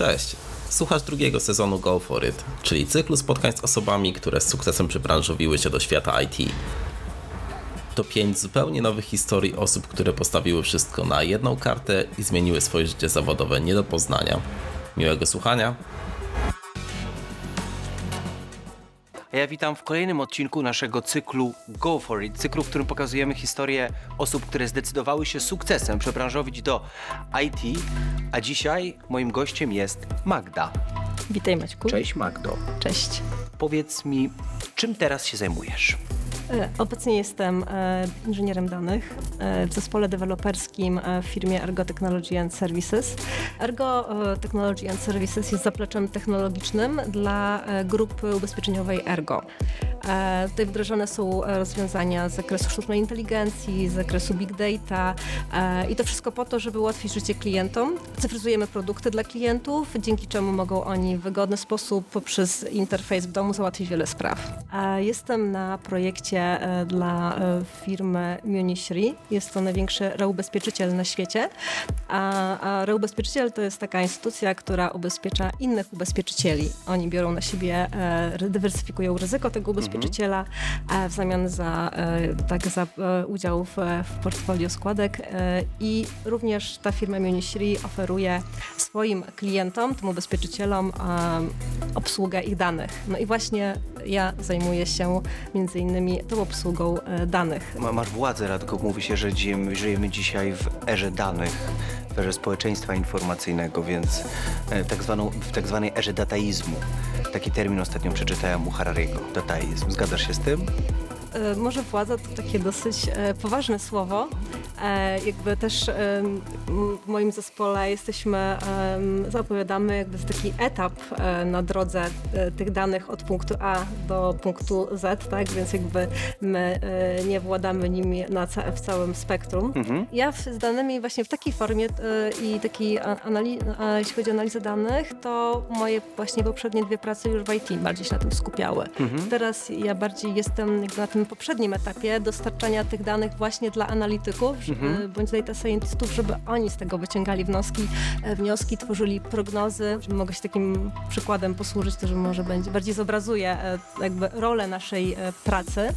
Cześć. Słuchasz drugiego sezonu Go For It, czyli cyklu spotkań z osobami, które z sukcesem przybranżowiły się do świata IT. To pięć zupełnie nowych historii osób, które postawiły wszystko na jedną kartę i zmieniły swoje życie zawodowe nie do poznania. Miłego słuchania. A ja witam w kolejnym odcinku naszego cyklu Go For It, cyklu, w którym pokazujemy historię osób, które zdecydowały się sukcesem przebranżowić do IT, a dzisiaj moim gościem jest Magda. Witaj Maćku. Cześć Magdo. Cześć. Powiedz mi, czym teraz się zajmujesz? E, Obecnie jestem e, inżynierem danych e, w zespole deweloperskim w firmie Ergo Technology and Services. Ergo Technology and Services jest zapleczem technologicznym dla grupy ubezpieczeniowej Ergo. E, Tutaj wdrażane są e, rozwiązania z zakresu sztucznej inteligencji, z zakresu big data e, i to wszystko po to, żeby ułatwić życie klientom. Cyfryzujemy produkty dla klientów, dzięki czemu mogą oni w wygodny sposób poprzez interfejs w domu załatwić wiele spraw. Jestem na projekcie dla firmy Munich Re. Jest to największy reubezpieczyciel na świecie. A, a reubezpieczyciel to jest taka instytucja, która ubezpiecza innych ubezpieczycieli. Oni biorą na siebie, dywersyfikują ryzyko tego ubezpieczyciela e, w zamian za, e, tak, za e, udział w, w portfolio składek i również ta firma Munich Re oferuje swoim klientom, tym ubezpieczycielom obsługę ich danych. No i właśnie ja zajmuję się między innymi tą obsługą danych. Ma- Masz władzę, Radko. Mówi się, że żyjemy dzisiaj w erze danych, w erze społeczeństwa informacyjnego, więc e, tak zwaną, w tak zwanej erze dataizmu. Taki termin ostatnio przeczytałem u Harariego. Dataizm. Zgadzasz się z tym? E, Może władza to takie dosyć e, poważne słowo. E, Jakby też w moim zespole jesteśmy, zapowiadamy jakby taki etap na drodze tych danych od punktu A do punktu Z, tak? Więc jakby my nie władamy nimi na w całym spektrum. Ja w, z danymi właśnie w takiej formie i takiej jeśli chodzi o analizę danych, to moje właśnie poprzednie dwie prace już w IT bardziej się na tym skupiały. Teraz ja bardziej jestem jakby na tym poprzednim etapie dostarczania tych danych właśnie dla analityków żeby- bądź data scientistów, żeby oni z tego wyciągali wnioski, e, wnioski tworzyli prognozy. Mogę się takim przykładem posłużyć, to że może będzie bardziej zobrazuje jakby rolę naszej e, pracy.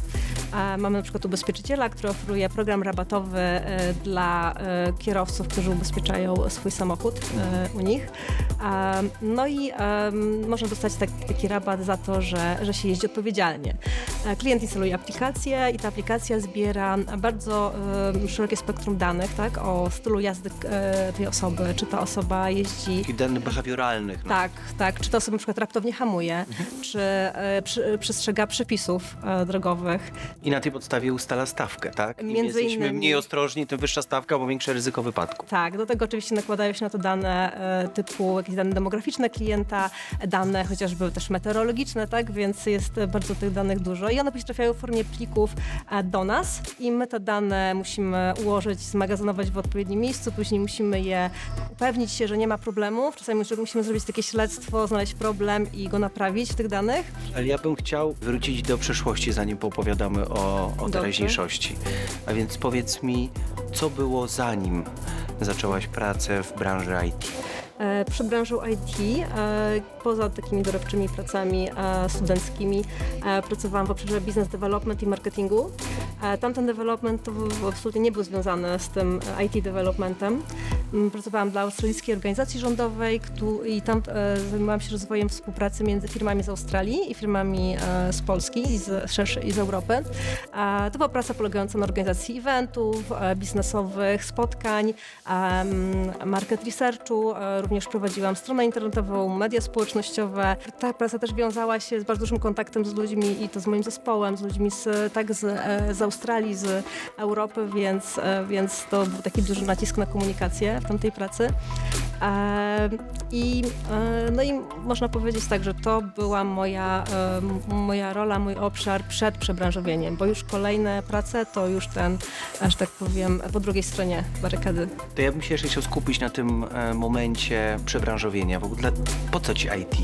Mamy na przykład ubezpieczyciela, który oferuje program rabatowy e, dla kierowców, którzy ubezpieczają swój samochód u nich. No i można dostać tak, taki rabat za to, że, że się jeździ odpowiedzialnie. Klient instaluje aplikację i ta aplikacja zbiera bardzo em, szerokie spektrum danych tak, o stylu jazdy e, tej osoby, czy ta osoba jeździ Takich danych behawioralnych. No. tak, tak. Czy to osoba na przykład raptownie hamuje, Mhm. czy e, przy, przestrzega przepisów e, drogowych. I na tej podstawie ustala stawkę, tak? Im Między jesteśmy innymi. mniej ostrożni, tym wyższa stawka, bo większe ryzyko wypadku. Tak, do tego oczywiście nakładają się na to dane e, typu jakieś dane demograficzne klienta, dane chociażby też meteorologiczne, tak, więc jest bardzo tych danych dużo i one później trafiają w formie plików e, do nas i my te dane musimy ułożyć, zmagazynować w odpowiednim miejscu, później musimy je upewnić się, że nie ma problemów, czasami musimy zrobić takie śledztwo, znaleźć problem i go naprawić w tych danych. Ale ja bym chciał wrócić do przeszłości, zanim poopowiadamy o, o teraźniejszości. A więc powiedz mi, co było zanim zaczęłaś pracę w branży IT? E, Przy branżą IT, e, poza takimi dorobczymi pracami e, studenckimi, pracowałam w obszarze business development i marketingu. Tamten development to absolutnie nie był związany z tym IT developmentem. Mm, Pracowałam dla australijskiej organizacji rządowej i tam zajmowałam się rozwojem współpracy między firmami z Australii i firmami z Polski i z, szerszej- i z Europy. To była praca polegająca na organizacji eventów, biznesowych, spotkań, em, market researchu, również prowadziłam stronę internetową, media społecznościowe. Ta praca też wiązała się z bardzo dużym kontaktem z ludźmi i to z moim zespołem, z ludźmi z, tak z, e, z Australii, z Europy, więc, e, więc to był taki duży nacisk na komunikację w tamtej pracy. E, I, e, no i można powiedzieć tak, że to była moja, e, moja rola, mój obszar przed przebranżowieniem, bo już kolejne prace to już ten, aż tak powiem, po drugiej stronie barykady. To ja bym się jeszcze chciał skupić na tym momencie przebranżowienia. W ogóle po co ci IT?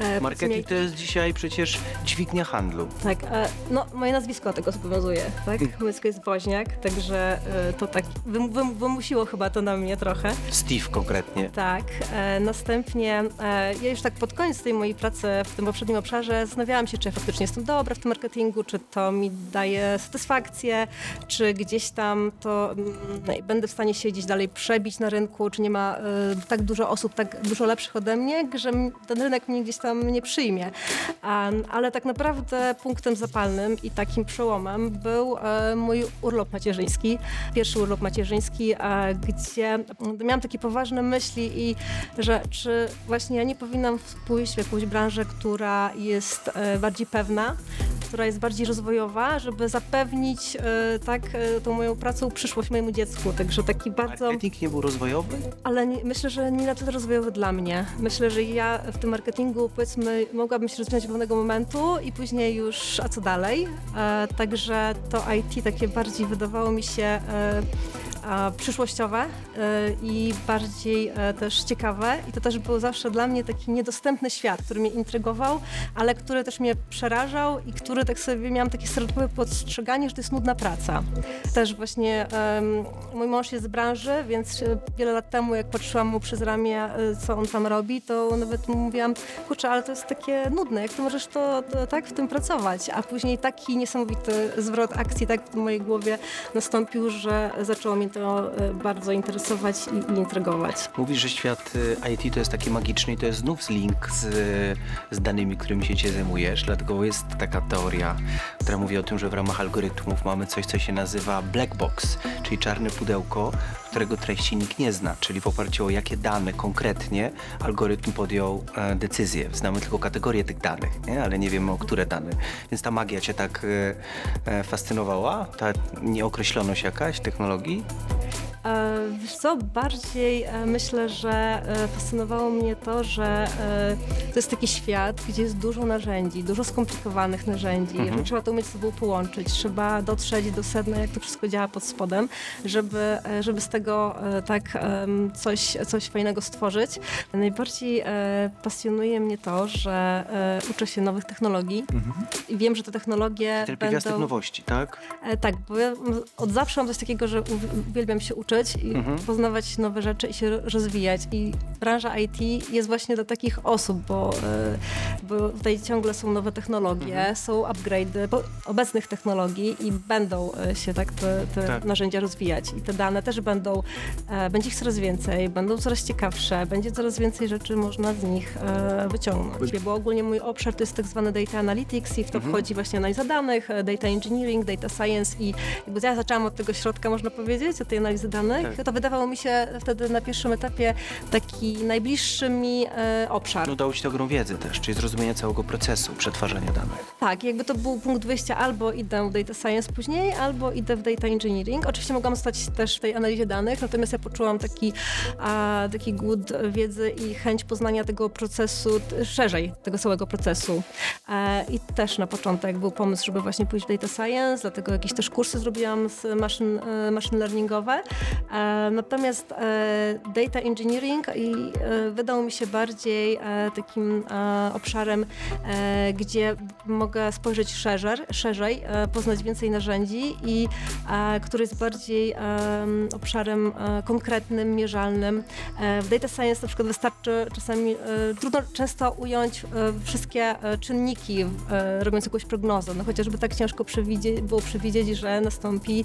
E, Marketing to jest dzisiaj przecież dźwignia handlu. Tak, e, no moje nazwisko tego zobowiązuje, tak? Nazwisko jest Woźniak, także e, to tak wym, wym, wymusiło chyba to na mnie trochę. Steve konkretnie. Tak, e, następnie e, ja już tak pod koniec tej mojej pracy w tym poprzednim obszarze zastanawiałam się, czy ja faktycznie jestem dobra w tym marketingu, czy to mi daje satysfakcję, czy gdzieś tam to mm, będę w stanie się gdzieś dalej przebić na rynku, czy nie ma e, tak dużo osób, tak dużo lepszych ode mnie, że m- ten rynek mnie gdzieś tam nie przyjmie. Ale tak naprawdę punktem zapalnym i takim przełomem był mój urlop macierzyński, pierwszy urlop macierzyński, e, gdzie miałam takie poważne myśli i że czy właśnie ja nie powinnam pójść w jakąś branżę, która jest e, bardziej pewna, która jest bardziej rozwojowa, żeby zapewnić e, tak tą moją pracą przyszłość mojemu dziecku. Także taki bardzo... Marketing nie był rozwojowy? Ale nie, myślę, że nie na tyle rozwojowy dla mnie. Myślę, że ja w tym marketingu powiedzmy mogłabym się rozwijać do pewnego momentu i później już, a co dalej? E, także to IT takie bardziej wydawało mi się e, przyszłościowe e, i bardziej e, też ciekawe. I to też był zawsze dla mnie taki niedostępny świat, który mnie intrygował, ale który też mnie przerażał i który tak sobie miałam takie stereotypowe postrzeganie, że to jest nudna praca. Też właśnie mój mąż jest z branży, więc e, wiele lat temu, jak patrzyłam mu przez ramię, e, co on tam robi, to nawet mówiłam, kurczę, ale to jest takie nudne, jak ty możesz to, to tak w tym pracować? A później taki niesamowity zwrot akcji tak w mojej głowie nastąpił, że zaczęło mnie to e, bardzo interesować i, i intrygować. Mówisz, że świat y, IT to jest taki magiczny i to jest znów link z, z danymi, którymi się cię zajmujesz, dlatego jest taka teoria, która mówi o tym, że w ramach algorytmów mamy coś, co się nazywa black box, czyli czarne pudełko, którego treści nikt nie zna, czyli w oparciu o jakie dane konkretnie algorytm podjął e, decyzję. Znamy tylko kategorię tych danych, nie? ale nie wiemy o które dane. Więc ta magia cię tak e, e, fascynowała? Ta nieokreśloność jakaś technologii? Thank you. Wiesz co, bardziej e, myślę, że e, fascynowało mnie to, że e, to jest taki świat, gdzie jest dużo narzędzi, dużo skomplikowanych narzędzi, że trzeba to umieć z sobą połączyć, trzeba dotrzeć do sedna, jak to wszystko działa pod spodem, żeby, e, żeby z tego e, tak coś, coś fajnego stworzyć. Najbardziej e, pasjonuje mnie to, że e, uczę się nowych technologii i wiem, że te technologie pierwiastek będą... nowości, tak? E, tak, bo ja od zawsze mam coś takiego, że uw- uwielbiam się uczyć i Mhm. poznawać nowe rzeczy i się rozwijać. I branża IT jest właśnie dla takich osób, bo, e, bo tutaj ciągle są nowe technologie, Mhm. są upgrade'y po- obecnych technologii i będą e, się tak te, te Tak. narzędzia rozwijać. I te dane też będą, e, będzie ich coraz więcej, będą coraz ciekawsze, będzie coraz więcej rzeczy można z nich wyciągnąć. Bo ogólnie mój obszar to jest tak zwany data analytics i w to Mhm. wchodzi właśnie analiza danych, data engineering, data science i jakby ja zaczęłam od tego środka, można powiedzieć, od tej analizy danych, Tak. to wydawało mi się wtedy na pierwszym etapie taki najbliższy mi e, obszar. No dało ci to grą wiedzy też, czyli zrozumienia całego procesu przetwarzania danych. Tak, jakby to był punkt wyjścia, albo idę w data science później, albo idę w data engineering. Oczywiście mogłam stać też w tej analizie danych, natomiast ja poczułam taki, a, taki głód wiedzy i chęć poznania tego procesu szerzej, tego całego procesu. E, I też na początek był pomysł, żeby właśnie pójść w data science, dlatego jakieś też kursy zrobiłam z machine, e, machine learningowe. E, natomiast e, data engineering e, wydał mi się bardziej takim obszarem, gdzie mogę spojrzeć szerzej, szerzej poznać więcej narzędzi i który jest bardziej em, obszarem konkretnym, mierzalnym. W data science na przykład wystarczy czasami, trudno często ująć wszystkie czynniki, robiąc jakąś prognozę. No chociażby tak ciężko przewidzieć, było przewidzieć, że nastąpi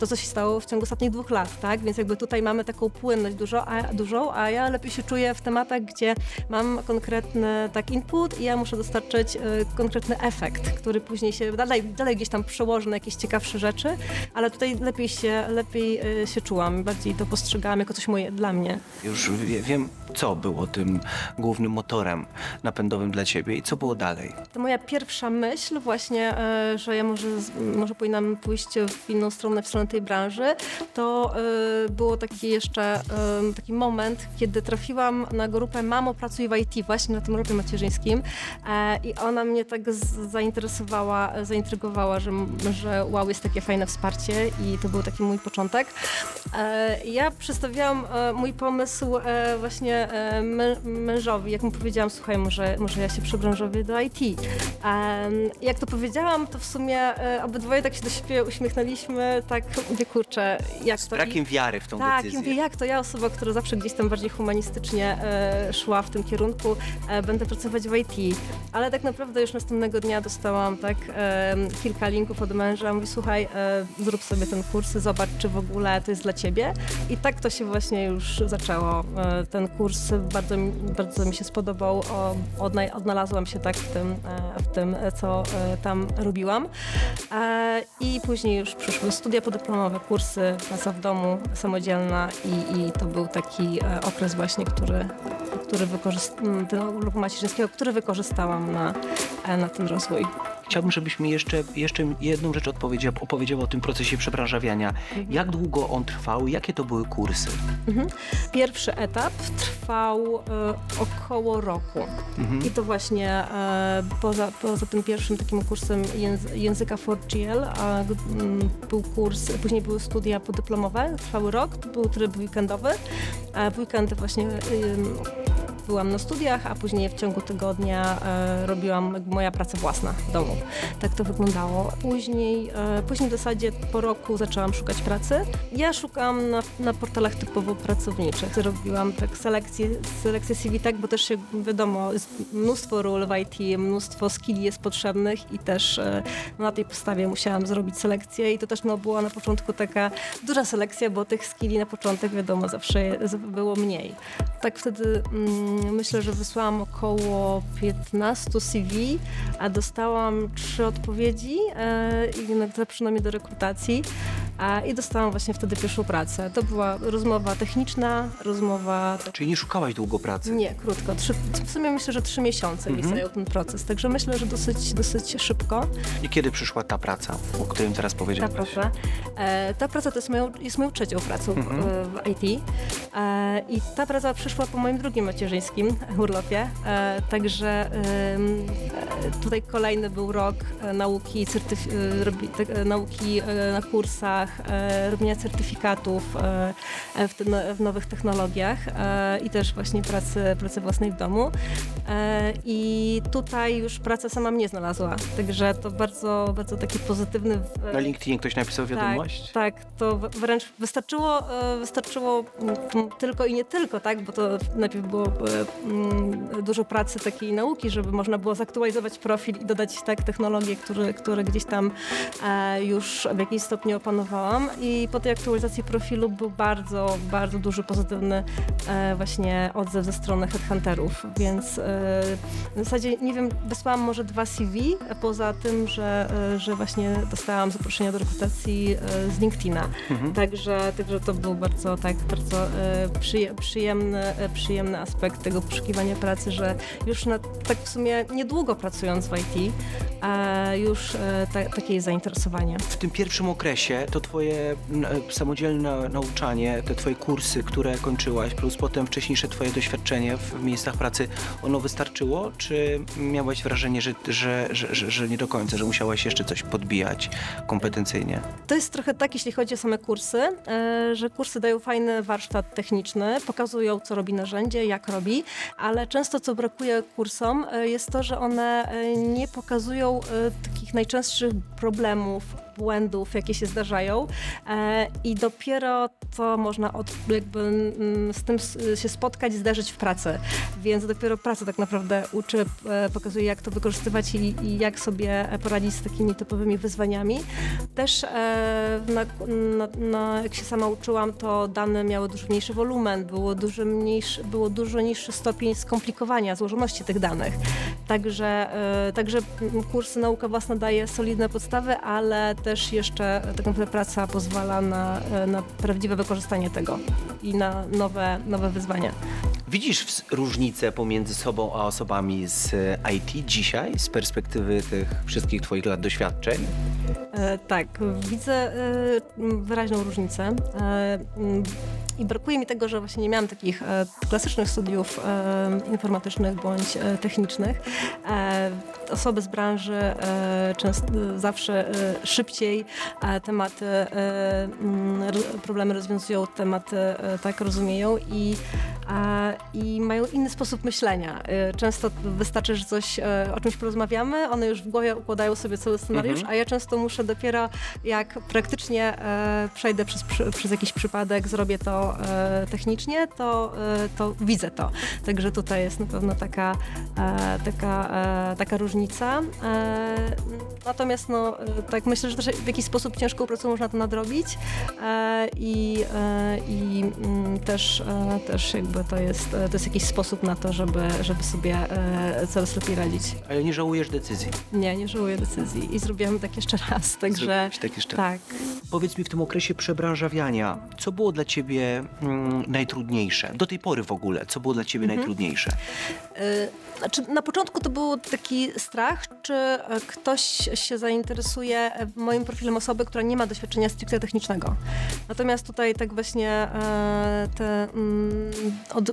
to, co się stało w ciągu ostatnich dwóch lat, tak? Więc jakby tutaj mamy taką płynność dużo, a, dużą, a ja lepiej się czuję w tematach, gdzie mam konkretny tak input i ja muszę dostarczyć e, konkretny efekt, który później się dalej, dalej gdzieś tam przełoży na jakieś ciekawsze rzeczy, ale tutaj lepiej się, lepiej e, się czułam, bardziej to postrzegałam jako coś moje dla mnie. Już wie, wiem, co było tym głównym motorem napędowym dla ciebie i co było dalej. To moja pierwsza myśl właśnie, e, że ja może, może powinnam pójść w inną stronę, w stronę tej branży, to e, było taki jeszcze taki moment, kiedy trafiłam na grupę Mamo pracuj w IT właśnie na tym urlopie macierzyńskim e, i ona mnie tak zainteresowała, zaintrygowała, że, że wow, jest takie fajne wsparcie i to był taki mój początek. Ja przedstawiałam mój pomysł właśnie mężowi, jak mu powiedziałam, słuchaj, może, może ja się przebranżowię do IT. Jak to powiedziałam, to w sumie e, obydwoje tak się do siebie uśmiechnęliśmy, tak, mówię, kurczę, jak Z to... brakiem wiary w tą tak, decyzję. mówię, jak to ja, osoba, która zawsze gdzieś tam bardziej humanistycznie e, szła w tym kierunku, e, będę pracować w IT. Ale tak naprawdę już następnego dnia dostałam tak kilka linków od męża, mówi, słuchaj, zrób sobie ten kurs, zobacz, czy w ogóle to jest dla ciebie. I tak to się właśnie już zaczęło. Ten kurs bardzo, mi- bardzo mi się spodobał, odnalazłam się tak w tym, e, w tym e, co e, tam robiłam. I później już przyszły studia podyplomowe, kursy, praca w domu, samodzielna i, i to był taki okres właśnie, który, który wykorzystałam, urlopu macierzyńskiego, który wykorzystałam na, na ten rozwój. Chciałbym, żebyś mi jeszcze, jeszcze jedną rzecz odpowiedział, opowiedziała o tym procesie przebranżawiania. Mhm. Jak długo on trwał? Jakie to były kursy? Pierwszy etap trwał e, około roku. I to właśnie e, poza, poza tym pierwszym takim kursem języ, języka 4GL a, g- m, był kurs, później były studia podyplomowe, trwały rok, to był tryb weekendowy. A w weekendy właśnie ym, byłam na studiach, a później w ciągu tygodnia e, robiłam moja praca własna w domu. Tak to wyglądało. Później, e, później w zasadzie po roku zaczęłam szukać pracy. Ja szukam na, na portalach typowo pracowniczych. Robiłam tak selekcję, selekcję CV, tak, bo też się wiadomo, jest mnóstwo ról w IT, mnóstwo skilli jest potrzebnych i też e, na tej podstawie musiałam zrobić selekcję i to też no, była na początku taka duża selekcja, bo tych skilli na początek wiadomo zawsze było mniej. Tak wtedy mm, myślę, że wysłałam około 15 CV, a dostałam trzy odpowiedzi e, i na- zaproszono mnie do rekrutacji i dostałam właśnie wtedy pierwszą pracę. To była rozmowa techniczna, rozmowa... Czyli nie szukałaś długo pracy? Nie, krótko. Trzy, w sumie myślę, że trzy miesiące mi Mhm. zajął ten proces, także myślę, że dosyć, dosyć szybko. I kiedy przyszła ta praca, o którym teraz Ta praca. E, ta praca to jest moją, jest moją trzecią pracą w- Mhm. w IT. E, I ta praca przyszła po moim drugim macierzyńskim urlopie. E, także em, e, tutaj kolejny był rok e, nauki, certyf- e, robi, e, nauki e, na kursach, e, robienia certyfikatów e, e, w, te, w nowych technologiach i też właśnie pracy, pracy własnej w domu. I tutaj już praca sama mnie znalazła. Także to bardzo, bardzo taki pozytywny Na LinkedInie ktoś napisał wiadomość? tak, tak, to wręcz wystarczyło, wystarczyło tylko i nie tylko, tak, bo to najpierw było mm, dużo pracy takiej nauki, żeby można było zaktualizować profil i dodać tak technologie, które, które gdzieś tam już w jakimś stopniu opanowałam i po tej aktualizacji profilu był bardzo, bardzo duży pozytywny e, właśnie odzew ze strony headhunterów, więc e, w zasadzie, nie wiem, wysłałam może dwa CV, poza tym, że, e, że właśnie dostałam zaproszenia do rekrutacji e, z LinkedIna. Także, także to był bardzo, tak, bardzo e, przyje, przyjemny, e, przyjemny aspekt tego poszukiwania pracy, że już na, tak w sumie niedługo pracując w IT, a już e, ta, takie jest zainteresowanie. W tym pierwszym okresie to twoje samodzielne nauczanie, te twoje kursy, które kończyłaś, plus potem wcześniejsze twoje doświadczenie w, miejscach pracy, ono wystarczyło? Czy miałaś wrażenie, że, że, że, że, nie do końca, że musiałaś jeszcze coś podbijać kompetencyjnie? To jest trochę tak, jeśli chodzi o same kursy, e, że kursy dają fajny warsztat techniczny, pokazują, co robi narzędzie, jak robi, ale często co brakuje kursom e, jest to, że one e, nie pokazują takich najczęstszych problemów, błędów, jakie się zdarzają e, i dopiero to można od, jakby mm, z tym się spotkać, zderzyć w pracy. Więc dopiero praca tak naprawdę uczy, e, pokazuje jak to wykorzystywać i, i jak sobie poradzić z takimi typowymi wyzwaniami. Też e, na, na, na, jak się sama uczyłam, to dane miały dużo mniejszy wolumen, było dużo, mniejszy, było dużo niższy stopień skomplikowania, złożoności tych danych. Także, także mm, kurs Nauka Własna daje solidne podstawy, ale też jeszcze tak naprawdę praca pozwala na, e, na prawdziwe wykorzystanie tego i na nowe, nowe wyzwania. Widzisz różnicę pomiędzy sobą a osobami z e, IT dzisiaj, z perspektywy tych wszystkich twoich lat doświadczeń? E, tak, widzę e, wyraźną różnicę. E, I brakuje mi tego, że właśnie nie miałam takich e, klasycznych studiów e, informatycznych bądź e, technicznych. E, osoby z branży e, często, zawsze e, szybciej e, tematy, e, mm, ro- problemy rozwiązują, tematy e, tak rozumieją i, e, i mają inny sposób myślenia. E, Często wystarczy, że coś, e, o czymś porozmawiamy, one już w głowie układają sobie cały scenariusz, a ja często muszę dopiero jak praktycznie e, przejdę przez, przy, przez jakiś przypadek, zrobię to e, technicznie, to, e, to widzę to. Także tutaj jest na pewno taka, e, taka, taka różnica. Natomiast no, tak myślę, że też w jakiś sposób ciężką pracą można to nadrobić i, i mm, też, też jakby to jest, to jest jakiś sposób na to, żeby, żeby sobie coraz lepiej radzić. Ale nie żałujesz decyzji. Nie, nie żałuję decyzji i zrobiłam tak jeszcze raz, także tak jeszcze tak. Powiedz mi w tym okresie przebranżawiania, co było dla ciebie mm, najtrudniejsze? Do tej pory w ogóle, co było dla ciebie Mhm. najtrudniejsze? Y, Znaczy, na początku to był taki strach, czy e, ktoś się zainteresuje e, moim profilem osoby, która nie ma doświadczenia stricte technicznego. Natomiast tutaj tak właśnie e, te, mm, od,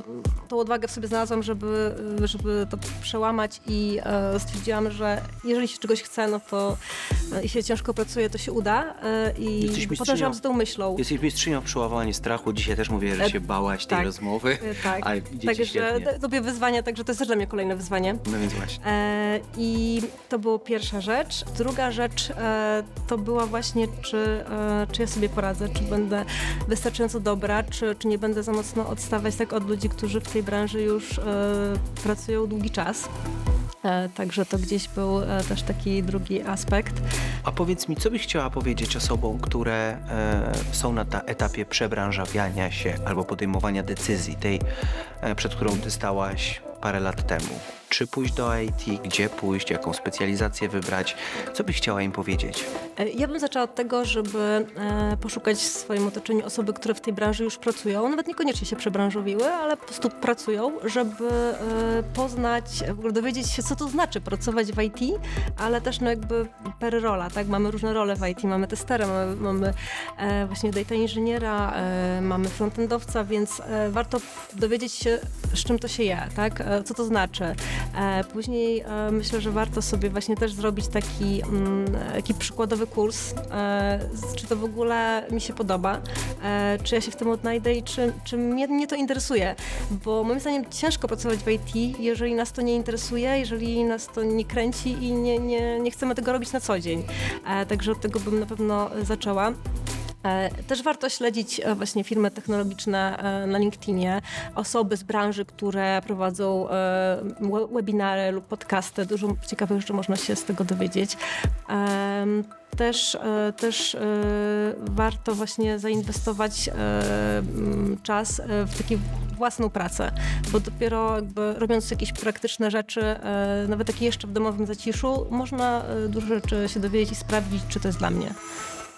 tą odwagę w sobie znalazłam, żeby, żeby to przełamać i e, stwierdziłam, że jeżeli się czegoś chce, no to e, i się ciężko pracuje, to się uda. e, I Jesteś mistrzynią. podążam za tą myślą. Jesteś mistrzynią w przełamywaniu strachu. Dzisiaj też mówię, że E, się bałaś tej tak. rozmowy, E, Tak, ale idzie ci także świetnie. lubię wyzwania, także to jest też dla mnie kolejne wyzwanie. No więc właśnie. E, I to była pierwsza rzecz. Druga rzecz e, to była właśnie, czy, e, czy ja sobie poradzę, czy będę wystarczająco dobra, czy, czy nie będę za mocno odstawać tak od ludzi, którzy w tej branży już e, pracują długi czas. E, Także to gdzieś był e, też taki drugi aspekt. A powiedz mi, co byś chciała powiedzieć osobom, które e, są na ta etapie przebranżawiania się albo podejmowania decyzji, tej, przed którą ty stałaś parę lat temu? Czy pójść do IT, gdzie pójść, jaką specjalizację wybrać? Co byś chciała im powiedzieć? E, Ja bym zaczęła od tego, żeby e, poszukać w swoim otoczeniu osoby, które w tej branży już pracują, nawet niekoniecznie się przebranżowiły, ale po prostu pracują, żeby e, poznać, w ogóle dowiedzieć się, co to znaczy pracować w IT, ale też no jakby per rola, tak? Mamy różne role w IT, mamy testera, mamy, mamy właśnie data inżyniera, mamy frontendowca, więc warto dowiedzieć się, z czym to się je, tak? Co to znaczy. E, później e, myślę, że warto sobie właśnie też zrobić taki, mm, taki przykładowy kurs, e, czy to w ogóle mi się podoba, czy ja się w tym odnajdę i czy, czy mnie, mnie to interesuje, bo moim zdaniem ciężko pracować w IT, jeżeli nas to nie interesuje, jeżeli nas to nie kręci i nie, nie, nie chcemy tego robić na co dzień. Także od tego bym na pewno zaczęła. E, Też warto śledzić e, właśnie firmy technologiczne e, na LinkedInie, osoby z branży, które prowadzą we- webinary lub podcasty. Dużo ciekawych rzeczy można się z tego dowiedzieć. Też, też warto właśnie zainwestować czas w taką własną pracę, bo dopiero jakby robiąc jakieś praktyczne rzeczy, nawet takie jeszcze w domowym zaciszu, można dużo rzeczy się dowiedzieć i sprawdzić, czy to jest dla mnie.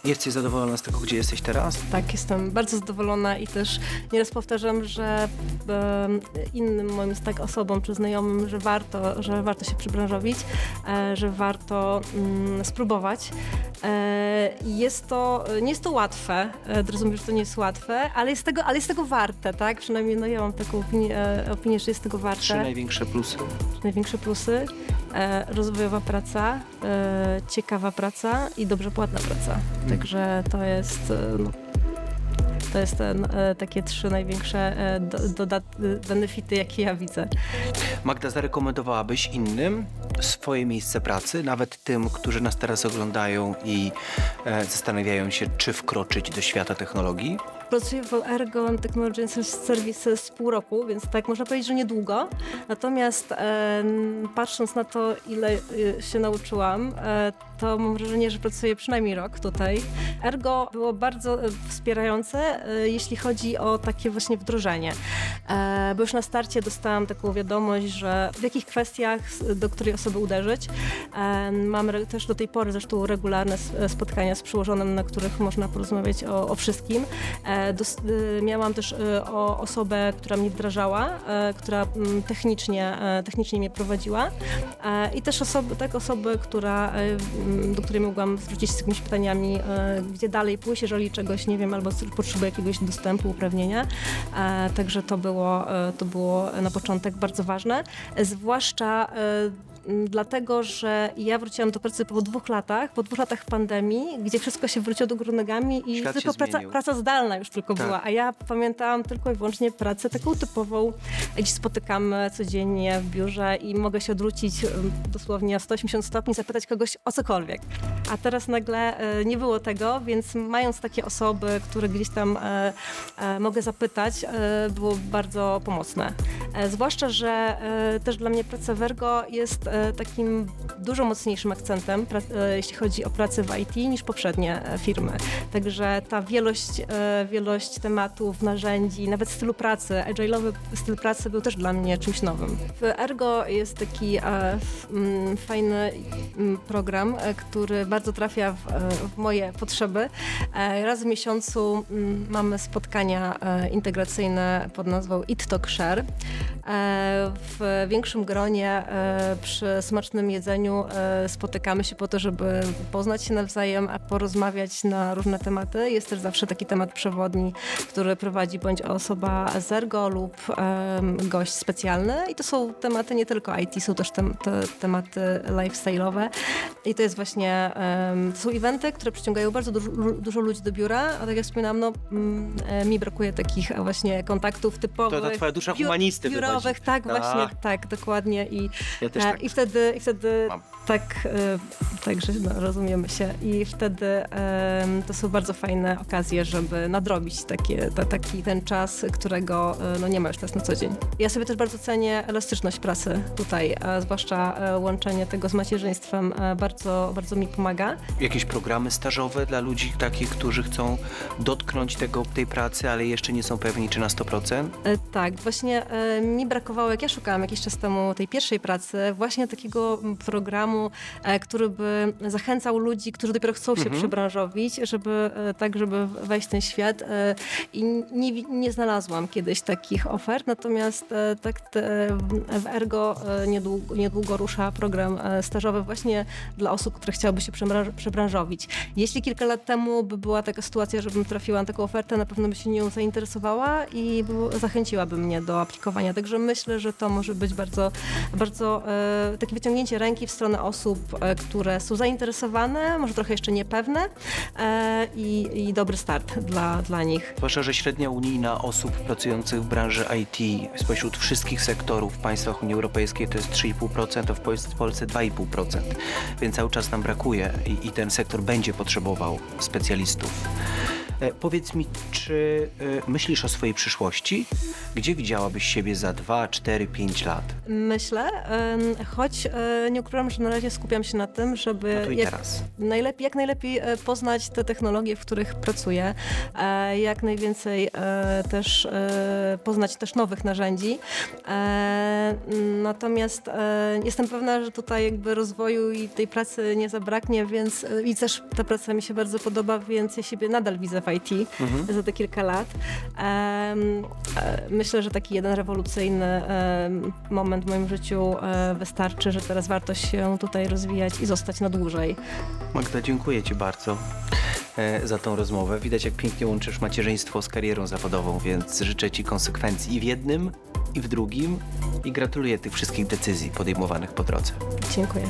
Jesteś zadowolona z tego, gdzie jesteś teraz? Tak, jestem bardzo zadowolona i też nieraz powtarzam, że innym moim tak osobom czy znajomym, że warto, że warto się przybranżowić, e, że warto mm, spróbować. E, Jest to, nie jest to łatwe, e, rozumiem, że to nie jest łatwe, ale jest tego, ale jest tego warte, tak? Przynajmniej no, ja mam taką opinię, opinię że jest tego warte Trzy największe plusy. największe plusy. E, rozwojowa praca, e, ciekawa praca i dobrze płatna praca. Także to jest, e, no, to jest ten, e, takie trzy największe e, do, dodat- benefity, jakie ja widzę. Magda, zarekomendowałabyś innym swoje miejsce pracy, nawet tym, którzy nas teraz oglądają i e, zastanawiają się, czy wkroczyć do świata technologii? Pracuję w Ergo Technology and Services pół roku, więc tak można powiedzieć, że niedługo. Natomiast e, patrząc na to, ile e, się nauczyłam, e, to mam wrażenie, że pracuję przynajmniej rok tutaj. Ergo było bardzo e, wspierające, jeśli chodzi o takie właśnie wdrożenie. Bo już na starcie dostałam taką wiadomość, że w jakich kwestiach, do której osoby uderzyć. Mamy też do tej pory zresztą regularne spotkania z przełożonym, na których można porozmawiać o, o wszystkim. Y, miałam też y, osobę, która mnie wdrażała, e, która mm, technicznie, technicznie mnie prowadziła i też osoby, tak, osoby, która, mm, do której mogłam zwrócić się z jakimiś pytaniami, gdzie dalej pójść, jeżeli czegoś nie wiem albo potrzebuję jakiegoś dostępu, uprawnienia. Także to było, to było na początek bardzo ważne. Zwłaszcza dlatego, że ja wróciłam do pracy po dwóch latach, po dwóch latach pandemii, gdzie wszystko się wróciło do góry nogami i Świat tylko praca, praca zdalna już tylko Tak. była, a ja pamiętałam tylko i wyłącznie pracę taką typową, gdzie spotykamy codziennie w biurze i mogę się odwrócić em, dosłownie o 180 stopni, zapytać kogoś o cokolwiek. A teraz nagle e, nie było tego, więc mając takie osoby, które gdzieś tam e, e, mogę zapytać, było bardzo pomocne. Zwłaszcza, że też dla mnie praca w Ergo jest takim dużo mocniejszym akcentem, jeśli chodzi o pracę w IT, niż poprzednie firmy. Także ta wielość, wielość tematów, narzędzi, nawet stylu pracy, agile'owy styl pracy był też dla mnie czymś nowym. W Ergo jest taki mm, fajny mm, program, który bardzo trafia w, e, w moje potrzeby. E, Raz w miesiącu mm, mamy spotkania e, integracyjne pod nazwą Eat Talk Share. E, W większym gronie e, przy smacznym jedzeniu e, spotykamy się po to, żeby poznać się nawzajem, a porozmawiać na różne tematy. Jest też zawsze taki temat przewodni, który prowadzi bądź osoba z Ergo lub gość specjalny. I to są tematy nie tylko IT, są też tem, te, tematy lifestyle'owe. I to jest właśnie, to są eventy, które przyciągają bardzo dużo, dużo ludzi do biura, a tak jak wspominałam, no, mm, mi brakuje takich właśnie kontaktów typowych. To ta twoja dusza humanisty Biurowych, wychodzi. tak, właśnie, Tak. tak, dokładnie. I, Ja też e, tak i wtedy, i wtedy mam. tak, e, także no, rozumiemy się. I wtedy em, to są bardzo fajne okazje, żeby nadrobić takie, ta, taki ten czas, którego e, no, nie ma już teraz na co dzień. Ja sobie też bardzo cenię elastyczność pracy tutaj, zwłaszcza łączenie tego z macierzyństwem bardzo, bardzo mi pomaga. Jakieś programy stażowe dla ludzi takich, którzy chcą dotknąć tego, tej pracy, ale jeszcze nie są pewni, czy na 100%? E, Tak, właśnie e, mi brakowało, jak ja szukałam jakiś czas temu tej pierwszej pracy, właśnie takiego programu, e, który by zachęcał ludzi, którzy dopiero chcą się przebranżowić, żeby e, tak, żeby wejść w ten świat. e, I nie, nie znalazłam kiedyś takich ofert, natomiast tak w Ergo niedługo, niedługo rusza program stażowy właśnie dla osób, które chciałyby się przebranż- przebranżowić. Jeśli kilka lat temu by była taka sytuacja, żebym trafiła na taką ofertę, na pewno by się nią zainteresowała i by, zachęciłaby mnie do aplikowania. Także myślę, że to może być bardzo, bardzo e, takie wyciągnięcie ręki w stronę osób, e, które są zainteresowane, może trochę jeszcze niepewne e, i, i dobry start dla, dla nich. Zwłaszcza, że średnia unijna osób pracujących w branży IT spośród wszystkich sektorów w państwach Unii Europejskiej to jest 3,5%, a w Polsce, w Polsce 2,5%. Więc cały czas nam brakuje i, i ten sektor będzie potrzebował specjalistów. E, powiedz mi, czy e, myślisz o swojej przyszłości? Gdzie widziałabyś siebie za 2, 4, 5 lat? Myślę, choć e, nie ukrywam, że na razie skupiam się na tym, żeby No tu i jak, teraz. najlepiej, jak najlepiej poznać te technologie, w których pracuję, jak najwięcej też poznać też nowych narzędzi. Natomiast jestem pewna, że tutaj jakby rozwoju i tej pracy nie zabraknie, więc i też ta praca mi się bardzo podoba, więc ja siebie nadal widzę IT za te kilka lat. E, Myślę, że taki jeden rewolucyjny moment w moim życiu e, wystarczy, że teraz warto się tutaj rozwijać i zostać na dłużej. Magda, dziękuję Ci bardzo e, za tą rozmowę. Widać, jak pięknie łączysz macierzyństwo z karierą zawodową, więc życzę Ci konsekwencji i w jednym, i w drugim i gratuluję tych wszystkich decyzji podejmowanych po drodze. Dziękuję.